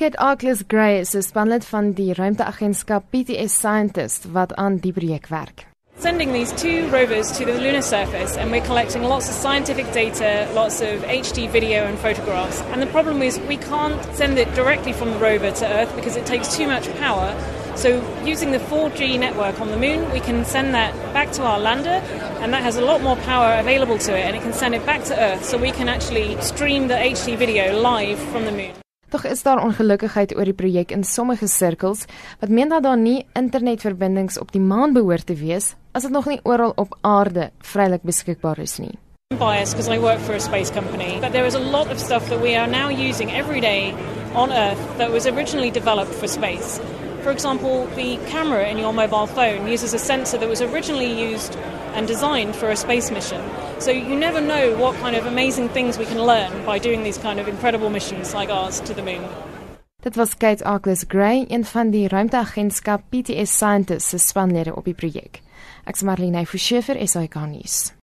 Kate Arklis Gray is 'n spanlid van die ruimteagentskap PTS Scientist wat aan die projek werk. Sending these two rovers to the lunar surface, and we're collecting lots of scientific data, lots of HD video and photographs. And the problem is, we can't send it directly from the rover to Earth because it takes too much power. So, using the 4G network on the moon, we can send that back to our lander, and that has a lot more power available to it, and it can send it back to Earth so we can actually stream the HD video live from the moon. Tog is daar ongelukkigheid oor die projek in sommige sirkels wat meen dat daar nie internetverbindings op die maan behoort te wees as dit nog nie oral op aarde vrylik beskikbaar is nie. I'm biased because I work for a space company, but there is a lot of stuff that we are now using every day on Earth that was originally developed for space. For example, the camera in your mobile phone uses a sensor that was originally used and designed for a space mission. So you never know what kind of amazing things we can learn by doing these kind of incredible missions like ours to the moon. Dit was Kate Arklis Gray, een van die ruimteagentskap PTS Scientists se spanlede op die projek. Ek's Marlene Forsiefer, SAK nuus.